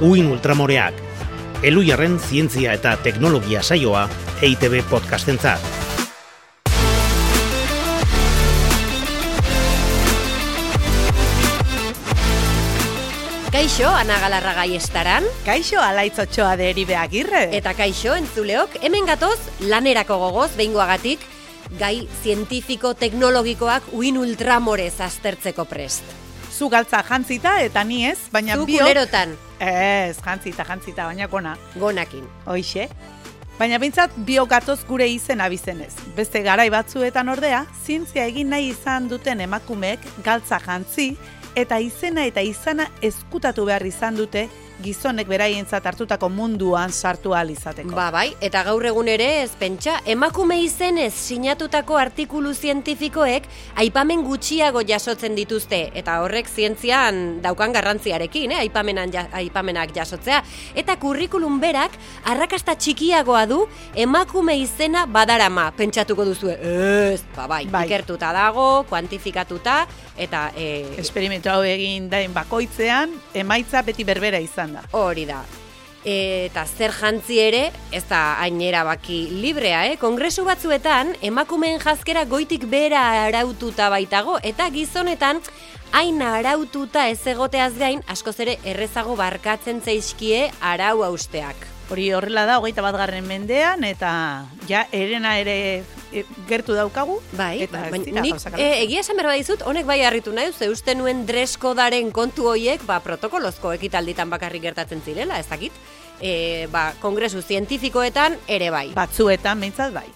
Uin Ultramoreak, Elujarren zientzia eta teknologia saioa EITB podcastentzat. Kaixo, Ana Galarragai estaran. Kaixo, alaitzotxoa deribe agirre. Eta kaixo, entzuleok, hemen gatoz, lanerako gogoz, behingoagatik, gai zientifiko teknologikoak uin ultramorez aztertzeko prest. Zu galtza jantzita eta ni ez, baina Zu biok... kulerotan, Ez, jantzita, jantzita, baina kona. gonakin. Hoixe. Baina bintzat biok gatoz gure izen abizenez. Beste garai batzuetan ordea, zientzia egin nahi izan duten emakumeek galtza jantzi eta izena eta izana eskutatu behar izan dute gizonek beraientzat hartutako munduan sartu ahal izateko. Ba, bai, eta gaur egun ere ez pentsa, emakume izenez sinatutako artikulu zientifikoek aipamen gutxiago jasotzen dituzte, eta horrek zientzian daukan garrantziarekin, eh? Aipamenan ja, aipamenak jasotzea. Eta kurrikulum berak arrakasta txikiagoa du emakume izena badarama, pentsatuko duzu, ez, ba, bai, Bai. ikertuta dago, kuantifikatuta, eta... E, Esperimentu hau egin dain bakoitzean, emaitza beti berbera izan da. Hori da. Eta zer jantzi ere, ez da hain erabaki librea, eh? Kongresu batzuetan, emakumeen jazkera goitik bera araututa baitago, eta gizonetan, hain araututa ez egoteaz gain, askoz ere errezago barkatzen zaizkie arau hausteak. Hori horrela da, hogeita bat garren mendean, eta ja, erena ere e, gertu daukagu. Bai, eta ez baina nik e, egia esan berba dizut, honek bai harritu nahi, ze uste nuen dreskodaren kontu hoiek, ba, protokolozko ekitalditan bakarrik gertatzen zirela, ez dakit. E, ba, kongresu zientifikoetan ere bai. batzuetan behintzat bai.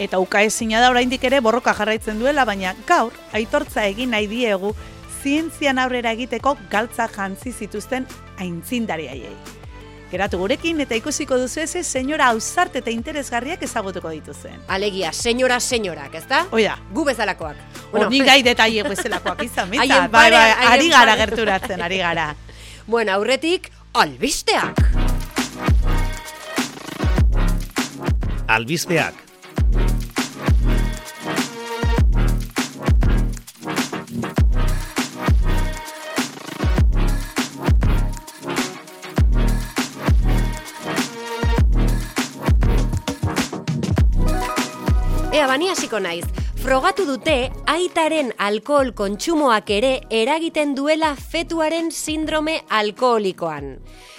Eta uka ezina da oraindik ere borroka jarraitzen duela, baina gaur aitortza egin nahi diegu zientzian aurrera egiteko galtza jantzi zituzten aintzindariaiei. Geratu gurekin eta ikusiko duzu eze, senyora ausart eta interesgarriak ezagutuko dituzen. Alegia, senyora, senyorak, ez da? Oida, Gu bezalakoak. honi gai detaile bezalakoak izan, behintzat, bai, bai, ari gara gerturatzen, ari gara. Bueno, aurretik, albisteak. Albizpeak, bani hasiko naiz. Frogatu dute aitaren alkohol kontsumoak ere eragiten duela fetuaren sindrome alkoholikoan.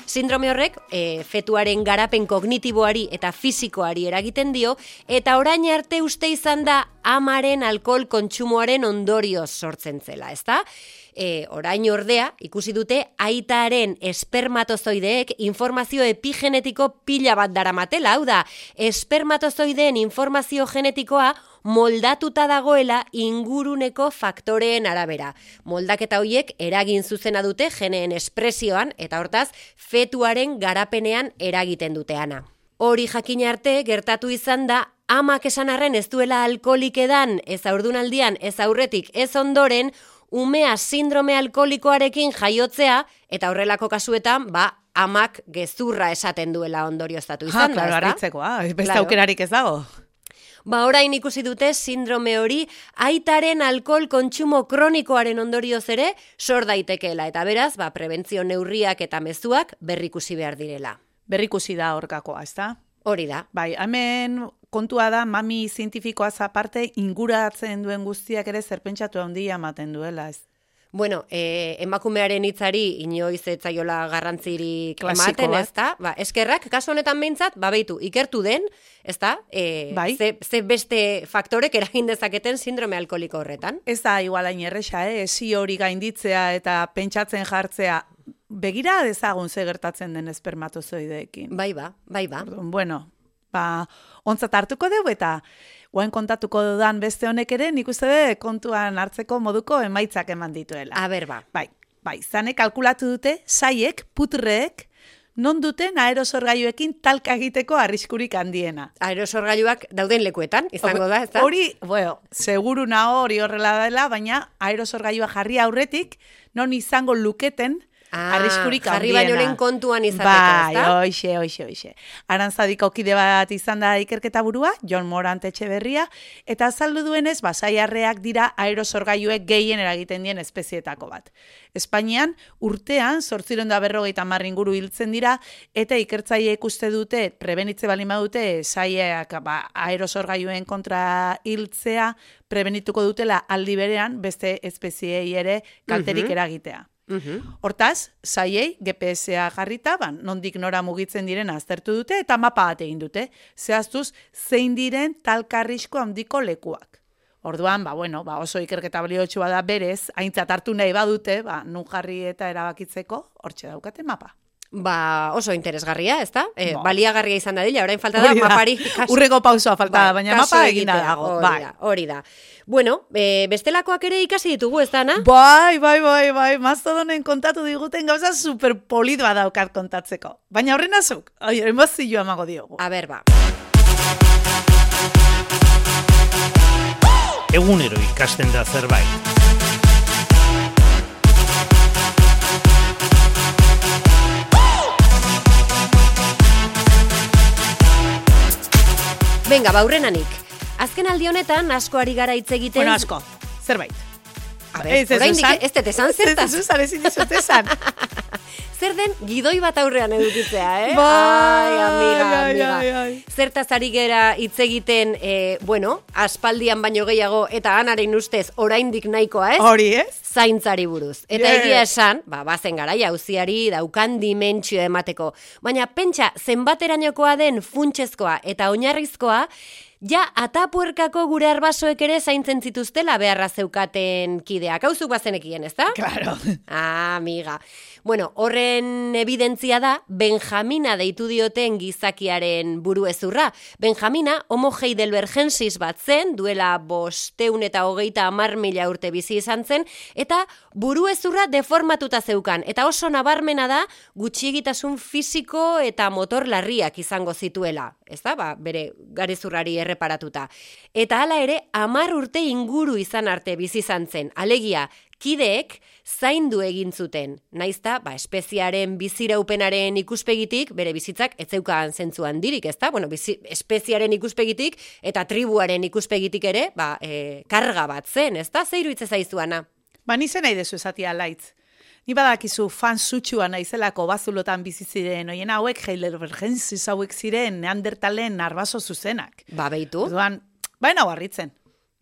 Sindrome horrek e, fetuaren garapen kognitiboari eta fisikoari eragiten dio eta orain arte uste izan da amaren alkohol kontsumoaren ondorioz sortzen zela, ezta? E, orain ordea, ikusi dute aitaren espermatozoideek informazio epigenetiko pila bat daramatela, hau da, espermatozoideen informazio genetikoa moldatuta dagoela inguruneko faktoreen arabera. Moldaketa hoiek eragin zuzena dute geneen espresioan eta hortaz fetuaren garapenean eragiten duteana. Hori jakin arte gertatu izan da amak esan arren ez duela alkoholik edan, ez aurdunaldian, ez aurretik, ez ondoren, umea sindrome alkoholikoarekin jaiotzea, eta horrelako kasuetan, ba, amak gezurra esaten duela ondorioztatu Ha, izan da, klaro, ezta? harritzekoa, beste Claro. aukerarik ez dago. Ba, orain ikusi dute sindrome hori aitaren alkohol kontsumo kronikoaren ondorioz ere sor daitekeela eta beraz, ba, prebentzio neurriak eta mezuak berrikusi behar direla. Berrikusi da horkakoa, ezta? Hori da. Bai, hemen kontua da mami zientifikoaz aparte inguratzen duen guztiak ere zerpentsatu handia ematen duela, ez? Bueno, e, emakumearen hitzari inoiz etzaiola garrantzirik Klasikoa. ematen, ezta? Ba, eskerrak, kasu honetan behintzat, ba, behitu, ikertu den, ezta? E, Bai. ze, ze beste faktorek eragin dezaketen sindrome alkoholiko horretan. Ez da igual hain erresa, eh? Esi hori gainditzea eta pentsatzen jartzea. Begira dezagun ze gertatzen den espermatozoideekin. Bai ba, bai ba. Orduan, Bueno, ba, ontzat hartuko dugu eta guain kontatuko dudan beste honek ere, nik uste dut kontuan hartzeko moduko emaitzak eman dituela. A ber ba. Bai, bai, zanek kalkulatu dute, saiek, putrek, non duten aerosorgailuekin talka egiteko arriskurik handiena. Aerosorgailuak dauden lekuetan, izango da, ezta? Hori, bueno, seguru nago hori horrela dela, baina aerosorgailua jarri aurretik, non izango luketen Ah, arriskurik jarri baino lehen kontuan izateko, bai, hoxe, hoxe, hoxe. Arantzadiko kide bat izan da ikerketa burua, John Morant Etxeberria, eta azaldu duenez, basaiarreak dira aerosorgailuek gehien eragiten dien espezietako bat. Espainian, urtean, sortziron da berrogeita inguru hiltzen dira, eta ikertzaileek uste dute, prebenitze bali dute, saiak ba, aerosorgailuen kontra hiltzea, prebenituko dutela aldi berean, beste espeziei ere kalterik Mhm. eragitea. Mhm. Hortaz, saiei GPS-a jarrita, ban, nondik nora mugitzen diren aztertu dute eta mapa bat egin dute, zehaztuz zein diren talkarrisko handiko lekuak. Orduan, ba, bueno, ba, oso ikerketa baliotsua da berez, aintzat hartu nahi badute, ba, nun jarri eta erabakitzeko, hortxe daukate mapa. Ba, oso interesgarria, ezta? E, Bai. baliagarria izan da dila, orain falta da da. mapari kas- Urreko pausoa falta da, baina kasu mapa egina egitea, dago, Hori bai. da, hori da. Bueno, e, bestelakoak ere ikasi ditugu, ez da, na? Bai, bai, bai, bai, mastodonen kontatu diguten gauza super polit badaukat kontatzeko. Baina horren azuk, oi, emozioa amago diogu. A ber, ba. Egunero ikasten da zerbait. Venga, baurrenanik. Azken aldi honetan asko ari gara hitz egiten. Bueno, asko, zerbait. A ber, ez dut esan zertaz. Ez esan, ezin dizut esan. Zer den gidoi bat aurrean edukitzea, eh? Bai, ai, amiga, amiga. ai, ai. Zertaz ari gera hitz egiten, eh, bueno, aspaldian baino gehiago, eta anaren ustez oraindik nahikoa, ez? Hori, ez? zaintzari buruz. Eta Yeah. egia esan, ba, bazen gara jauziari daukan dimentsio emateko. Baina pentsa, zenbaterainokoa den funtsezkoa eta oinarrizkoa, ja atapuerkako gure arbasoek ere zaintzen zituztela beharra zeukaten kideak. Hau zuk bazenekien, ez da? Claro. Ah, amiga. Bueno, horren evidentzia da, Benjamina deitu dioten gizakiaren buru ezurra. Benjamina, homo heidelbergensis bat zen, duela bosteun eta hogeita amar mila urte bizi izan zen, eta buru ezurra deformatuta zeukan. Eta oso nabarmena da, gutxiegitasun fisiko eta motor larriak izango zituela. Ez da, ba, bere garezurrari erreparatuta. Eta hala ere, amar urte inguru izan arte bizi izan zen. Alegia, kideek zaindu egin zuten. Naizta, ba, espeziaren biziraupenaren ikuspegitik, bere bizitzak ez zeukan zentzu handirik, ezta? Bueno, bizi, espeziaren ikuspegitik eta tribuaren ikuspegitik ere, ba, e, karga bat zen, ezta? Zeiru itze zaizuana. Ba, ni zen nahi dezu esatia laitz. Ni badakizu fan sutsua naizelako bazulotan bizi ziren, oien hauek Heidelbergensis hauek ziren neandertalen arbaso zuzenak. Ba, beitu. Orduan, baina barritzen.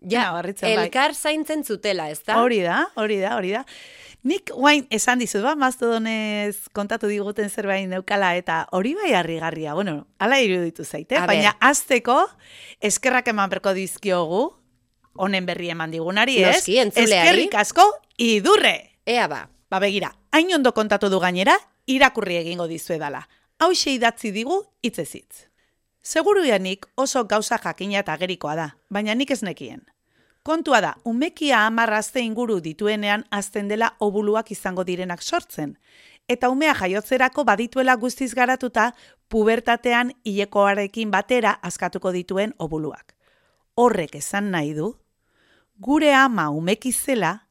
Ja, barritzen, bai. elkar zaintzen zutela, ezta? Hori da, hori da, hori da. Nik guain esan dizut, ba, mastodonez kontatu diguten zerbait neukala, eta hori bai harrigarria, bueno, ala iruditu zaite, ber. baina azteko eskerrak eman berko dizkiogu, honen berri eman digunari, ez? Noski. Eskerrik asko, idurre! Ea ba. Ba begira, hain ondo kontatu du gainera, irakurri egingo dizuedala. Hau idatzi digu hitzezitz. Seguru janik oso gauza jakina eta agerikoa da, baina nik ez nekien. Kontua da, umekia amarrazte inguru dituenean azten dela obuluak izango direnak sortzen, eta umea jaiotzerako badituela guztiz garatuta pubertatean hilekoarekin batera askatuko dituen obuluak. Horrek esan nahi du, gure ama umeki zela,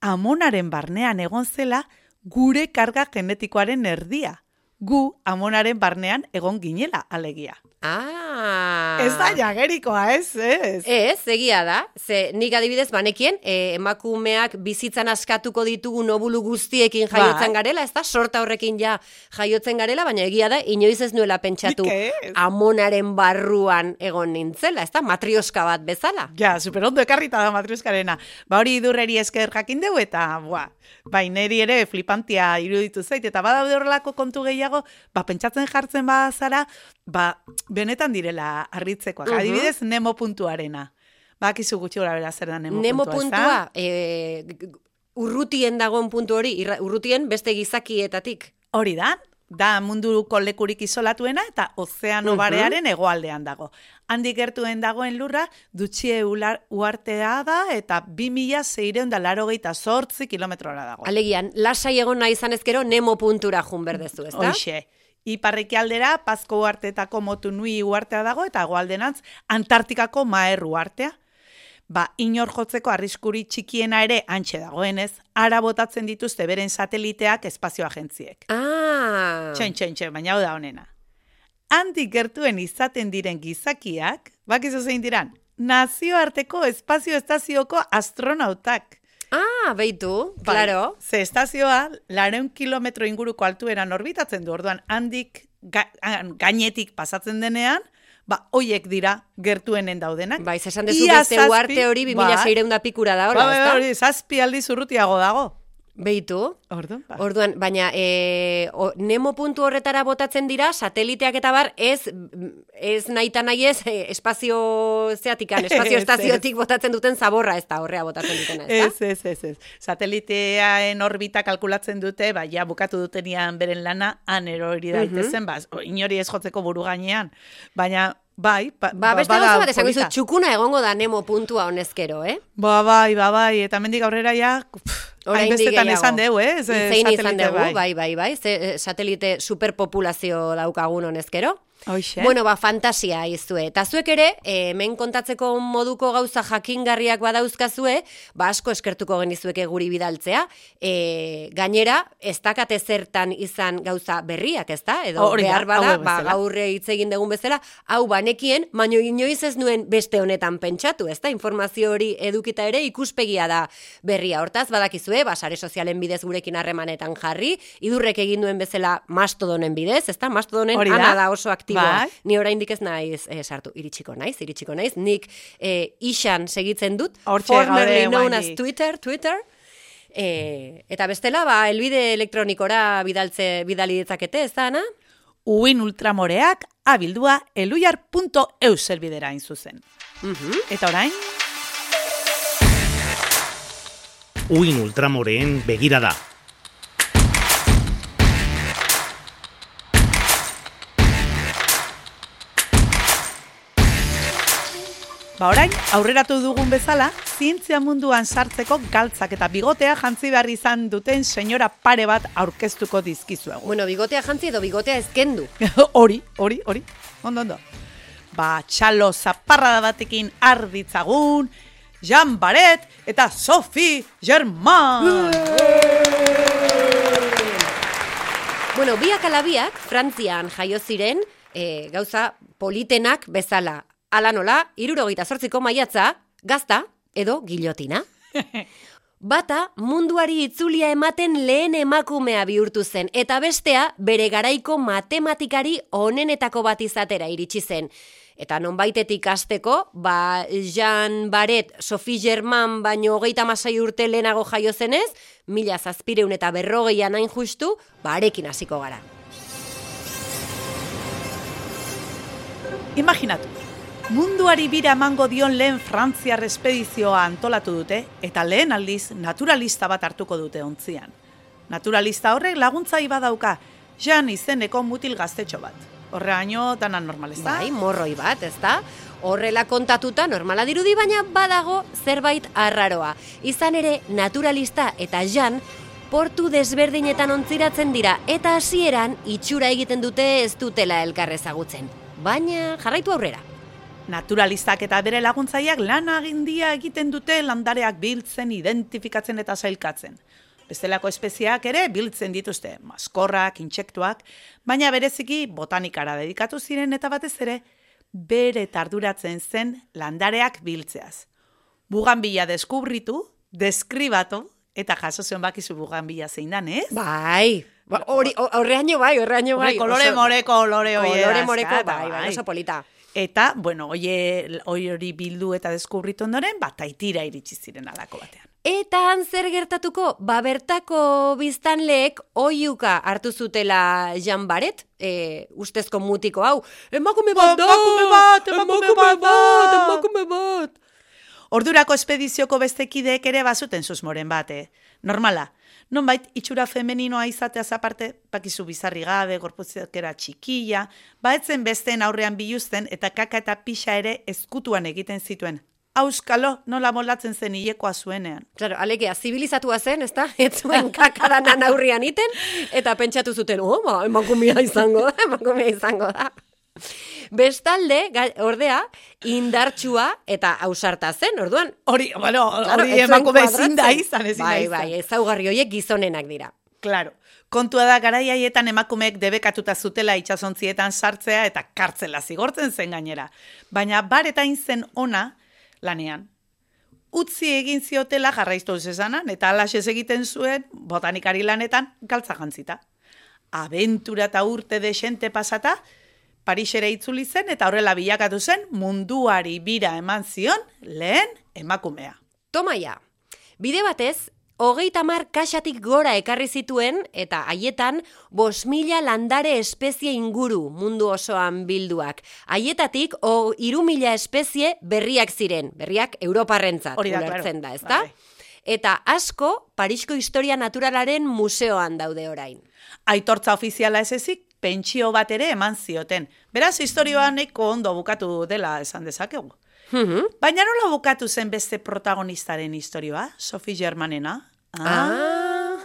amonaren barnean egon zela gure karga genetikoaren erdia. Gu amonaren barnean egon ginela alegia. Ah. Ez da jagerikoa, ez, ez. Ez, egia da. Ze nik adibidez banekien, e, emakumeak bizitzan askatuko ditugun obulu guztiekin jaiotzen Bai. garela, ez da? Sorta horrekin ja jaiotzen garela, baina egia da, inoiz ez nuela pentsatu amonaren barruan egon nintzela, ez da? Matrioska bat bezala. Ja, super ondo ekarrita da matrioskarena. Ba hori idurreri esker jakin dugu eta, bua, bai, neri ere flipantia iruditu zait, eta badaude horrelako kontu gehiago, ba, pentsatzen jartzen bazara, ba, benetan direla harritzekoak. Mhm. Adibidez, nemo puntuarena. Ba, akizu gutxi gora bera zer da nemo, Nemo puntua, puntua, e, urrutien dagoen puntu hori, urrutien beste gizakietatik. Hori da, da munduko lekurik isolatuena eta ozeano barearen hegoaldean dago. Handik gertuen dagoen lurra, dutxie ular, uartea da eta 2600 da laro sortzi kilometrora dago. Alegian, lasai egon nahi izan ezkero, Nemo puntura jun berdezu, ez da? Hoxe. Iparreki aldera, Pazko uartetako motu nui uartea dago eta hegoaldenantz Antartikako maer uartea. ba, inor jotzeko arriskuri txikiena ere antxe dagoenez, ara botatzen dituzte beren sateliteak espazio agentziek. Ah, Txen, txen, txen, baina hau da honena. Handik gertuen izaten diren gizakiak, bakizu zein diran, nazioarteko espazio estazioko astronautak. Ah, beitu, Bai, claro. Ze estazioa, lareun kilometro inguruko altueran orbitatzen du, orduan handik ga, gainetik pasatzen denean, ba, hoiek dira gertuenen daudenak. Bai, zesan dezu beste uarte hori 2600 da pikura da, hola, Ba, ezta? hori, zazpi aldiz urrutiago dago. Beitu. Orduan, ba. Orduan, baina e, o, Nemo puntu horretara botatzen dira, sateliteak eta bar, ez, ez naita nahi ez, e, espazio zeatikan, espazio estaziotik botatzen duten zaborra ez da horrea botatzen dutena, ez da? Ez, ez, ez, ez. Sateliteaen orbita kalkulatzen dute, ba, ja bukatu dutenian beren lana, han erori daitezen, ba, o, inori ez jotzeko buru gainean. Baina, bai, ba, Ba, beste bada gauza bat esango polita. izu, txukuna egongo da Nemo puntua honezkero, eh? Ba, bai, ba, bai, eta mendik aurrera ja, hainbestetan esan deu, eh? ze Hitzein izan dugu, bai, bai, bai, ze, eh, satelite superpopulazio daukagun honezkero. Hoxe. Bueno, ba, fantasia izue. Eta zuek ere, eh, hemen kontatzeko moduko gauza jakingarriak badauzkazue, ba, asko eskertuko genizueke guri bidaltzea. E, gainera, ez dakate zertan izan gauza berriak, ez da? Edo Hori da, behar bada, ba, gaurre hitz egin dugun bezala, hau banekien, baino inoiz ez nuen beste honetan pentsatu, ez da? Informazio hori edukita ere ikuspegia da berria. Hortaz, badakizue, ba, sare sozialen bidez gurekin harremanetan jarri, idurrek egin duen bezala mastodonen bidez, ez da? Mastodonen Hori da. ana da oso aktiboa. Bai. Ni oraindik ez naiz eh, sartu, iritsiko naiz, iritsiko naiz. Nik eh, isan segitzen dut, Hortxe formerly gaude known as. Twitter, Twitter. Eh, eta bestela, ba, elbide elektronikora bidaltze, bidali ditzakete, ez da, Ana? Uin ultramoreak abildua eluiar.eu zerbidera hain zuzen. Mhm. Eta orain, Uin ultramoreen begirada. Ba orain, aurreratu dugun bezala, zientzia munduan sartzeko galtzak eta bigotea jantzi behar izan duten senyora pare bat aurkeztuko dizkizuegu. Bueno, bigotea jantzi edo bigotea ezkendu. hori, hori, hori. Ondo, ondo. Ba, txalo zaparrada batekin arditzagun, Jean Baret eta Sophie Germain. Bueno, biak alabiak, Frantzian jaio ziren, e, gauza politenak bezala. Ala nola, irurogeita sortziko maiatza, gazta edo gilotina. Bata munduari itzulia ematen lehen emakumea bihurtu zen, eta bestea bere garaiko matematikari onenetako bat izatera iritsi zen. Eta nonbaitetik hasteko, ba, Jean Baret, Sophie Germain baino hogeita masai urte lehenago jaio zenez, mila zazpireun eta berrogeian hain justu, ba, arekin hasiko gara. Imaginatu, munduari bira emango dion lehen Frantziar espedizioa antolatu dute eta lehen aldiz naturalista bat hartuko dute ontzian. Naturalista horrek laguntzai badauka, Jean izeneko mutil gaztetxo bat. Horreaino dana normal ez da? Bai, morroi bat, ez da? Horrela kontatuta normala dirudi, baina badago zerbait arraroa. Izan ere, naturalista eta jan, portu desberdinetan ontziratzen dira, eta hasieran itxura egiten dute ez dutela elkar ezagutzen. Baina jarraitu aurrera. Naturalistak eta bere laguntzaileak lan agindia egiten dute landareak biltzen, identifikatzen eta sailkatzen. Bestelako espeziak ere biltzen dituzte, maskorrak, intsektuak, baina bereziki botanikara dedikatu ziren eta batez ere bere tarduratzen zen landareak biltzeaz. Buganbila deskubritu, deskribatu, eta jaso zen bakizu buganbila zein dan, ez? Bai, ba, hori, horreaino bai, horreaino bai. Kolore oso- more, kolore hoi Kolore moreko, eta bai, bai, oso polita. Eta, bueno, oie, oi hori bildu eta deskubritu ondoren, bat taitira iritsi ziren alako batean. Eta han zer gertatuko? Ba bertako biztanleek oiuka hartu zutela Jan Baret, e, ustezko mutiko hau. Emakume bat da! Emakume bat, emakume bat da!" Emakume bat! Ordurako espedizioko beste kideek ere bazuten susmoren bate. Normala, nonbait itxura femeninoa izateaz aparte, bakizu bizarri gabe, gorputzekera txikila, baetzen besteen aurrean biluzten eta kaka eta pixa ere ezkutuan egiten zituen. Auskalo, nola molatzen zen hilekoa zuenean. Claro, alegia, zibilizatua zen, ezta? Ez zuen kakadanan aurrian iten, eta pentsatu zuten, oh, ba, emakumea izango da, emakumea izango da. Bestalde, ordea, indartsua eta ausarta zen, orduan. Hori, bueno, Claro, hori zuen emakume ezin da izan, ezin da Bai, izan. bai, ezaugarri horiek gizonenak dira. Claro. Kontua da garai haietan emakumeek debekatuta zutela itsasontzietan sartzea eta kartzela zigortzen zen gainera. Baina baretain zen ona lanean. Utzi egin ziotela jarraiztu zezanan eta alaxez egiten zuen botanikari lanetan galtza jantzita. Abentura eta urte desente pasata, Parisera itzuli zen eta horrela bilakatu zen munduari bira eman zion lehen emakumea. Tomaia, bide batez, hogeita mar kaxatik gora ekarri zituen eta haietan bos mila landare espezie inguru mundu osoan bilduak. Haietatik, o, iru mila espezie berriak ziren, berriak Europarrentzat Hori da, ulertzen da, ezta? Bai. Eta asko, Parisko Historia Naturalaren museoan daude orain. aitortza ofiziala ez ezik, pentsio bat ere eman zioten. Beraz, historioa nahiko ondo bukatu dela esan dezakegu. Mhm. Baina nola bukatu zen beste protagonistaren historioa? Sophie Germanena? Ah.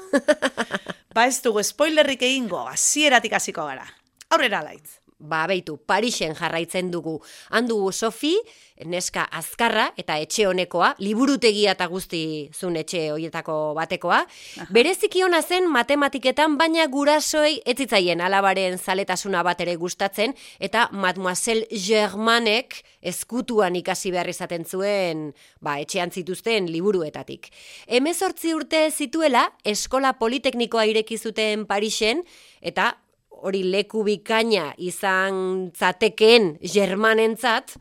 ba ez dugu spoilerrik egingo, hasieratik hasiko gara. Aurrera laitz. Ba, beitu, Parisen jarraitzen dugu. Handu Sofi, neska azkarra eta etxe honekoa, liburutegia eta guzti zun etxe hoietako batekoa. Bereziki ona zen matematiketan, baina gurasoei ez zitzaien alabaren zaletasuna bat ere gustatzen, eta Mademoiselle Germanek ezkutuan ikasi behar izaten zuen, ba, etxean zituzten liburuetatik. Hemezortzi urte zituela, eskola politeknikoa ireki zuten Parisen, eta hori leku bikaina izan zatekeen germanentzat,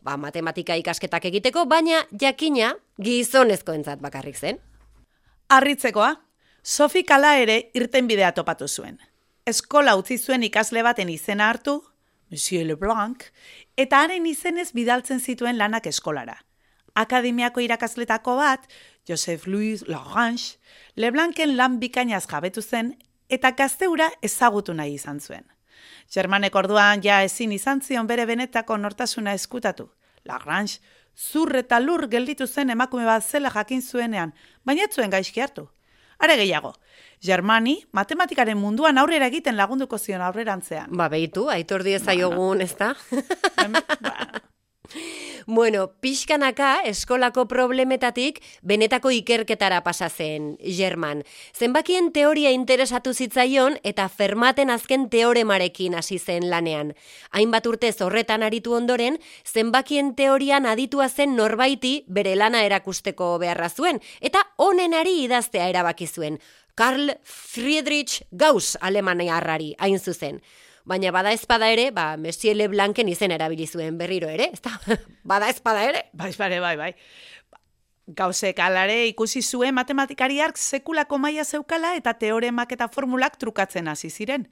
ba, matematika ikasketak egiteko, baina jakina gizonezkoentzat bakarrik zen. Arritzekoa, Sophie kala ere irten bidea topatu zuen. Eskola utzi zuen ikasle baten izena hartu, Monsieur Leblanc, eta haren izenez bidaltzen zituen lanak eskolara. Akademiako irakasletako bat, Joseph Louis Lagrange, Leblancen lan bikainaz jabetu zen eta gazteura ezagutu nahi izan zuen. Germanek orduan ja ezin izan zion bere benetako nortasuna eskutatu. Lagrange, zur eta lur gelditu zen emakume bat zela jakin zuenean, baina zuen gaizki hartu. Are gehiago, Germani matematikaren munduan aurrera egiten lagunduko zion aurrerantzean. Ba, behitu, aitor diezaiogun, ez da? ba, Bueno, pixkanaka eskolako problemetatik benetako ikerketara pasa zen German. Zenbakien teoria interesatu zitzaion eta fermaten azken teoremarekin hasi zen lanean. Hainbat urtez horretan aritu ondoren, zenbakien teorian aditua zen norbaiti bere lana erakusteko beharra zuen, eta honenari idaztea erabaki zuen. Karl Friedrich Gauss alemaniarrari hain zuzen. Baina bada espada ere, ba, Monsieur Leblancen izen erabili zuen berriro ere, ezta? bada espada ere. bai, bai, bai, bai. Gauzek alare ikusi zuen matematikariak sekulako maila zeukala eta teoremak eta formulak trukatzen hasi ziren.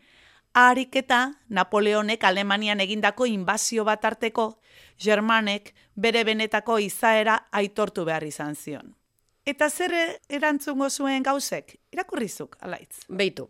Harik eta Napoleonek Alemanian egindako inbazio bat arteko, Germanek bere benetako izaera aitortu behar izan zion. Eta zer erantzungo zuen gauzek? Irakurrizuk, alaitz. Beitu.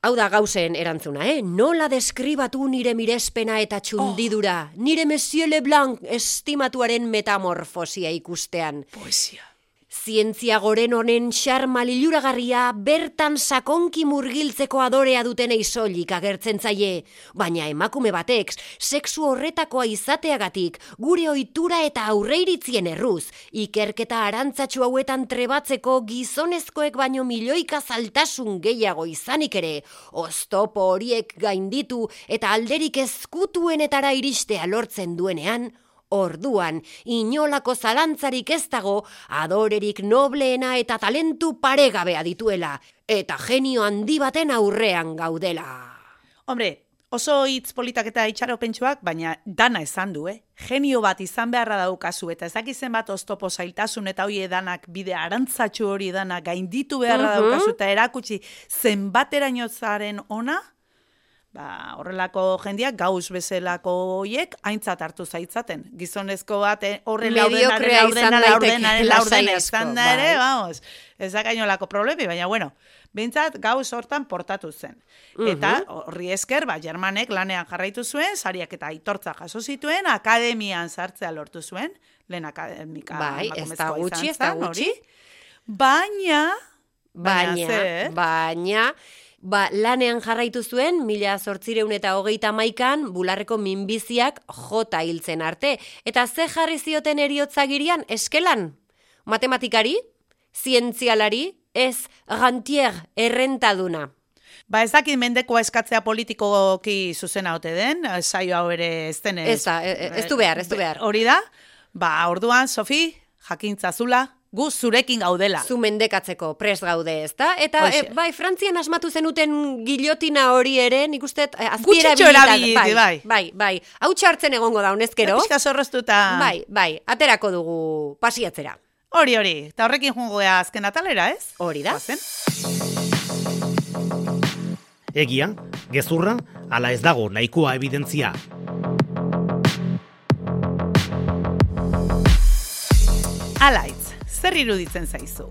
Hau da gauzen erantzuna, eh? Nola deskribatu nire mirespena eta txundidura, nire Monsieur Leblanc estimatuaren metamorfosia ikustean. Poesia. Zientzia goren honen xarma liluragarria bertan sakonki murgiltzeko adorea duten eizolik agertzen zaie, baina emakume batek sexu horretakoa izateagatik gure ohitura eta aurreiritzien erruz, ikerketa arantzatxu hauetan trebatzeko gizonezkoek baino milioika zaltasun gehiago izanik ere, oztopo horiek gainditu eta alderik ezkutuenetara iristea lortzen duenean, Orduan, inolako zalantzarik ez dago, adorerik nobleena eta talentu paregabea dituela, eta genio handi baten aurrean gaudela. Hombre, oso hitz politak eta itxaropentsuak, baina dana esan du, eh? Genio bat izan beharra daukazu, eta ez dakizen bat oztopo zailtasun eta hoi edanak bide arantzatxu hori danak gainditu beharra Mhm. daukazu, eta erakutsi zenbateraino zaren ona, ba, horrelako jendiak gauz bezalako hoiek aintzat hartu zaitzaten. Gizonezko bat eh, horren laurdenaren laurdenaren lasai laurdena izan da ere, bai. vamos, ez da gainolako problemi, baina bueno, Bintzat gauz hortan portatu zen. Eta horri esker, ba, Germanek lanean jarraitu zuen, sariak eta aitortza jaso zituen, akademian sartzea lortu zuen, lehen akademika Bai, ez da gutxi, ez da gutxi. Baina, Baina, zer? baina, Ba, lanean jarraitu zuen, mila sortzireun eta hogeita maikan, bularreko minbiziak jota hiltzen arte. Eta ze jarri zioten eriotzagirian, eskelan? Matematikari? Zientzialari? Ez, gantier, errentaduna. Ba ez dakit mendekoa eskatzea politikoki zuzena ote den, saio hau ere ez den Ez da, e- e- ez du behar, ez du behar. Hori da, ba orduan, Sofi, jakintza zula, gu zurekin gaudela. Zu mendekatzeko prest gaude, ezta? Eta e, bai, Frantzian asmatu zenuten gilotina hori ere, nik uste eh, azpiera erabili, bai. bai, bai, bai. Hau txartzen egongo da honezkero. Pixka zorroztuta. Bai, bai, aterako dugu pasiatzera. Hori, hori. Eta horrekin jungo gea azken atalera, ez? Hori da. Goazen? Egia, gezurra, ala ez dago nahikoa evidentzia. Alaitz, zer iruditzen zaizu?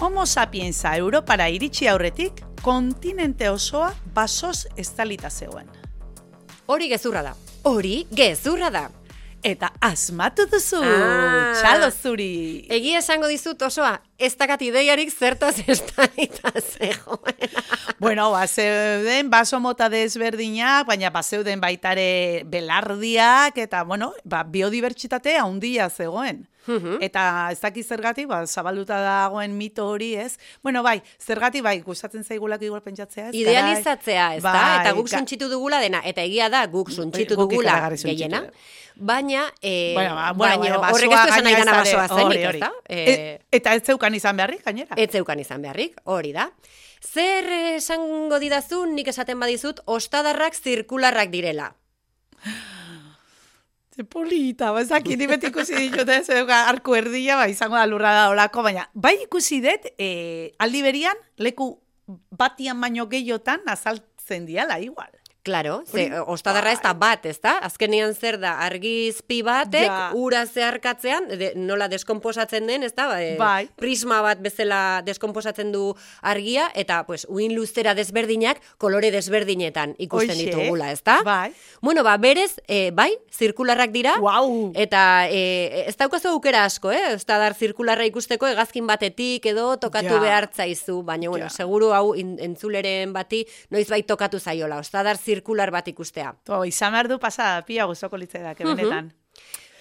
Homo sapiensa Europara iritsi aurretik, kontinente osoa basoz estalita zegoen. Hori gezurra da. Hori gezurra da. Eta asmatu duzu, Ah. txalo zuri. Egia esango dizut osoa, ez dakat ideiarik zertaz estalita zegoen. Bueno, ba, zeuden baso mota desberdinak, baina ba, zeuden baitare belardiak, eta, bueno, ba, biodibertsitate handia zegoen. Eta ez dakiz zergatik, ba, zabalduta dagoen mito hori, ez? Bueno, bai, zergatik, bai, gustatzen zaigulak igual pentsatzea, ez? Idealizatzea, ez da? Bai, eta guk ga- suntsitu dugula dena, eta egia da guk suntsitu Guk dugula gehiena. Baina, e, Bueno, ba, bueno, baina baina horrek ez du esan nahi dana da basoa zenik, ez da? E- eta ez zeukan izan beharrik, gainera. Ez zeukan izan beharrik, hori da. Zer esango didazu nik esaten badizut, ostadarrak zirkularrak direla. Polita, ba, ez dakit, ni beti ikusi ditut ez, arku erdia, ba, izango da lurra da olako, baina, bai ikusi dut, e, aldi berian, leku batian baino gehiotan azaltzen diala, igual. Claro, ze, ostadarra ez da bat, ez da? Azkenean zer da, argizpi batek, Ja. ura zeharkatzean, de, nola deskomposatzen den, ez da? Ba, e, Bai. Prisma bat bezala deskomposatzen du argia, eta pues, uin luzera desberdinak, kolore desberdinetan ikusten Hoxe, ditugula, ez da? bai. Bueno, ba, berez, e, bai, zirkularrak dira, Guau! Eta e, ez daukazu aukera asko, eh? Ez da dar zirkularra ikusteko hegazkin batetik edo tokatu Ja. behar zaizu, baina bueno, Ja. seguru hau in, entzuleren bati noizbait tokatu zaiola. Ostadar zirkular bat ikustea. To, izan behar du pasada, pia guztoko litzaidak, benetan.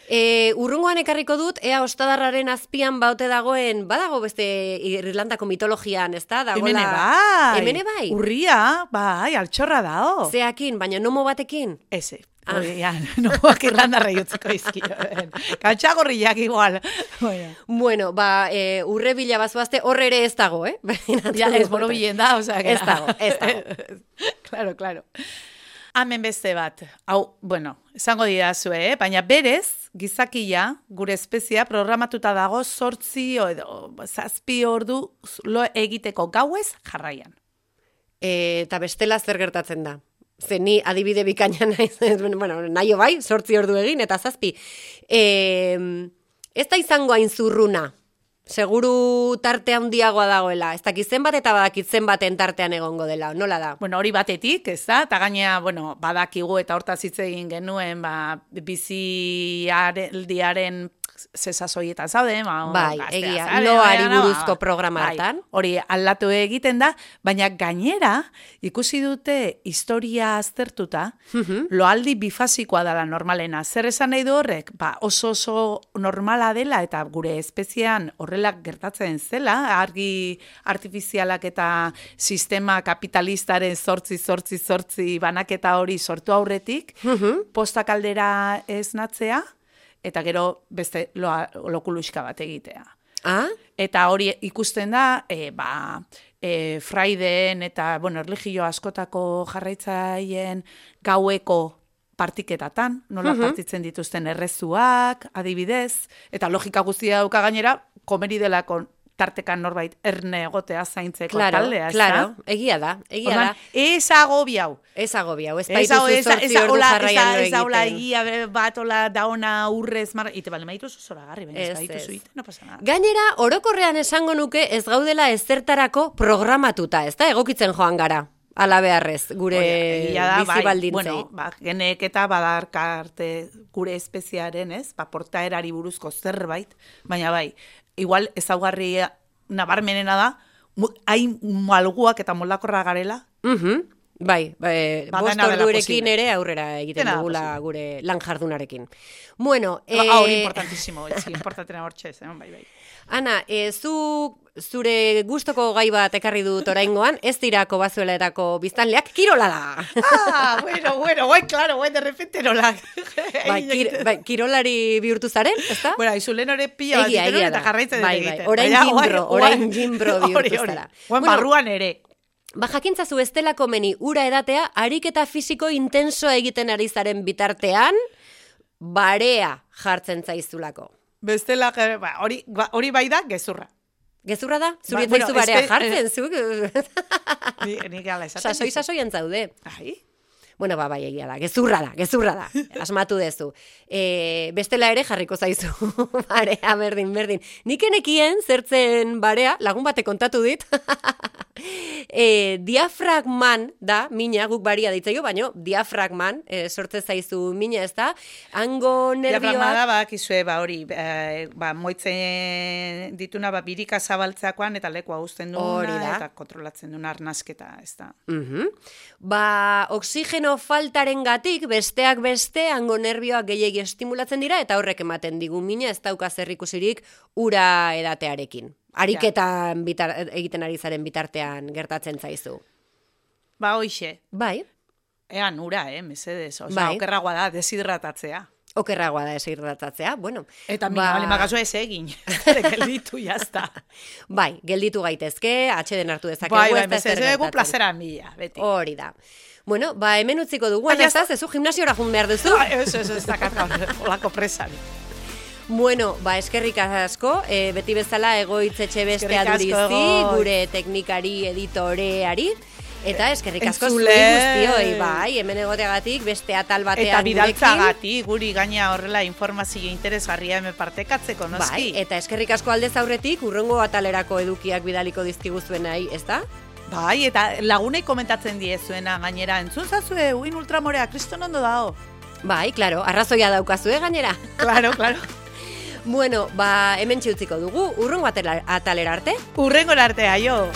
E, urrungoan ekarriko dut, ea ostadarraren azpian baute dagoen, badago beste Irlandako mitologian, ez da? Hemene bai. Hemene bai. Urria, bai, altxorra dao. Zeakin, baina nomo batekin. Eze. Ah. Ja, no, irlanda utziko izkio. Katxagorriak igual. Bueno. Bueno, ba, e, urre bila bazoazte, horre ere ez dago, eh? Ja, ez boro bilen da, osea, que Ez dago, ez dago. claro, claro. Hemen beste bat. Hau, bueno, esango didazu, eh? baina berez, gizakia, gure espezia, programatuta dago sortzi edo zazpi ordu lo egiteko gauez jarraian. E, eta bestela zer gertatzen da. Ze ni adibide bikaina naiz, bueno, nahi bai, sortzi ordu egin, eta zazpi. E, ez da izango hain zurruna. Seguru tarte handiagoa dagoela. Ez dakit zenbat eta badakit zenbaten tartean egongo dela. Nola da? Bueno, hori batetik, ez da? Eta gainea, bueno, badakigu eta hortaz hitz egin genuen, ba, bizialdiaren zesazoi eta zaude, ba, Bai, gaztea egia, zare, loari buruzko ba, programa bai, hartan. hori aldatu egiten da, baina gainera, ikusi dute historia aztertuta, Mhm. loaldi bifasikoa dela normalena. Zer esan nahi du horrek? Ba, oso oso normala dela eta gure espeziean horrela gertatzen zela, argi artifizialak eta sistema kapitalistaren sortzi, sortzi, sortzi banaketa hori sortu aurretik, Mhm. postak aldera ez natzea, eta gero beste loa, lokuluxka bat egitea. Ah? Eta hori ikusten da, e, ba, e, fraideen eta, bueno, erligio askotako jarraitzaien gaueko partiketatan, nola partitzen dituzten errezuak, adibidez, eta logika guztia dauka gainera, komeri delako tartekan norbait erne egotea zaintzeko Claro, taldea, ez claro, da? egia da, egia Orduan, da. ez. Ez agobiau, ez baituzu hau, ez, ez, zortzi ordu jarraian ez hola egiten. egia bat hola daona urrez mar... Ite bale, maituzu zora garri, ez Ez, badituzu ez. ite, no pasa nada. Gainera, orokorrean esango nuke ez gaudela ezertarako programatuta, ez da? Egokitzen joan gara, ala beharrez, gure Oia, da, bizi bai, bueno, ba, genek eta badarkarte gure espeziaren, ez? Ba, portaerari buruzko zerbait, baina bai, igual ezaugarri nabarmenena da, hain malguak eta moldakorra garela, Mhm. Bai, bai, Ba, bost ordurekin posible. ere aurrera egiten Dena dugula posible. gure lan jardunarekin. Bueno, Eh... Hori eh, importantísimo, etzi, importantena hortxe, eh? bai, bai. Ana, e, zu zure gustoko gai bat ekarri dut oraingoan, ez dirako bazueletako biztanleak, kirola da. Ah, bueno, bueno, guai, claro, guai, de repente nola. bai, kir, bai, kirolari bihurtu zaren, ezta? Bueno, aizulen hori pila bat Egia, egiten egia eta da. jarraitzen Bai, bai, orain guai, orain Hori, bihurtu hori. zara. Guan Bueno, barruan ere. Ba, jakintzazu ez delako meni ura edatea, ariketa fisiko intensoa egiten ari zaren bitartean, barea jartzen zaizulako. Bestela, ba, hori, ba, hori bai da, gezurra. Gezurra da? Zuri Ba, ba, bueno, barea jartzen, zuk? Ni, nik ala esaten. Sasoi, dizut. sasoian zaude. Ai, Bueno, ba, bai, egia da, gezurra da, gezurra da, asmatu dezu. E, bestela ere jarriko zaizu, barea, berdin, berdin. Nik enekien zertzen barea, lagun bate kontatu dit, e, diafragman da, mina, guk baria ditzaio, baino, diafragman, e, sortze zaizu mina ez da, hango diafragma nervioak... da, ba, kizue, ba, hori, eh, ba, moitzen dituna, ba, birika zabaltzeakoan, eta lekua uzten da. eta kontrolatzen duen arnasketa, ez da. Mhm. Ba, oxigeno faltaren gatik, besteak beste, hango nervioak gehiegi estimulatzen dira, eta horrek ematen digu mina, ez dauka zerrikusirik ura edatearekin. Ariketan bitar, egiten ari zaren bitartean gertatzen zaizu. Ba, hoixe, Bai, ean ura, eh, mesedez, oza, Bai. okerragoa da, deshidratatzea. okerragoa da esirratatzea, bueno. Eta ba- mina, bale magazu ez egin. Gelditu, jazta. Bai, gelditu gaitezke, atxeden hartu dezakegu, Bai, bai, mesedez, egu plazera mila, beti. Hori da. Bueno, ba, hemen utziko dugu, ya ez zezu gimnasiora jun behar duzu. Ai, ez, ez, ez, olako presan. Bueno, ba, eskerrik asko, e, beti bezala egoitzetxe bestea Eskerrik asko, durizi, Egoitz. gure teknikari, editoreari, eta eskerrik asko Entzule. guztioi, bai, hemen egoteagatik beste atal batean Eta gurekin. bidaltzagati, guri gaina horrela informazio interesgarria hemen partekatzeko, Bai, noski. eta eskerrik asko aldez aurretik, urrengo atalerako edukiak bidaliko dizkiguzuen nahi, ez da? Bai, eta lagunei komentatzen diezuena gainera, entzun zazue, uin ultramorea, kriston ondo dao. Bai, claro, arrazoia daukazue gainera. Claro, claro. bueno, ba, hemen utziko dugu, urrengo atalera arte. Urrengo artea, jo.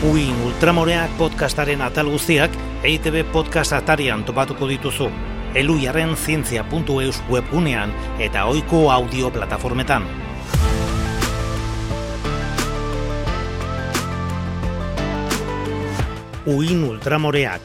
Uin Ultramoreak podcastaren atal guztiak EITB podcast atarian topatuko dituzu. Eluiaren zientzia.eus webgunean eta ohiko audio plataformetan. Uin Ultramoreak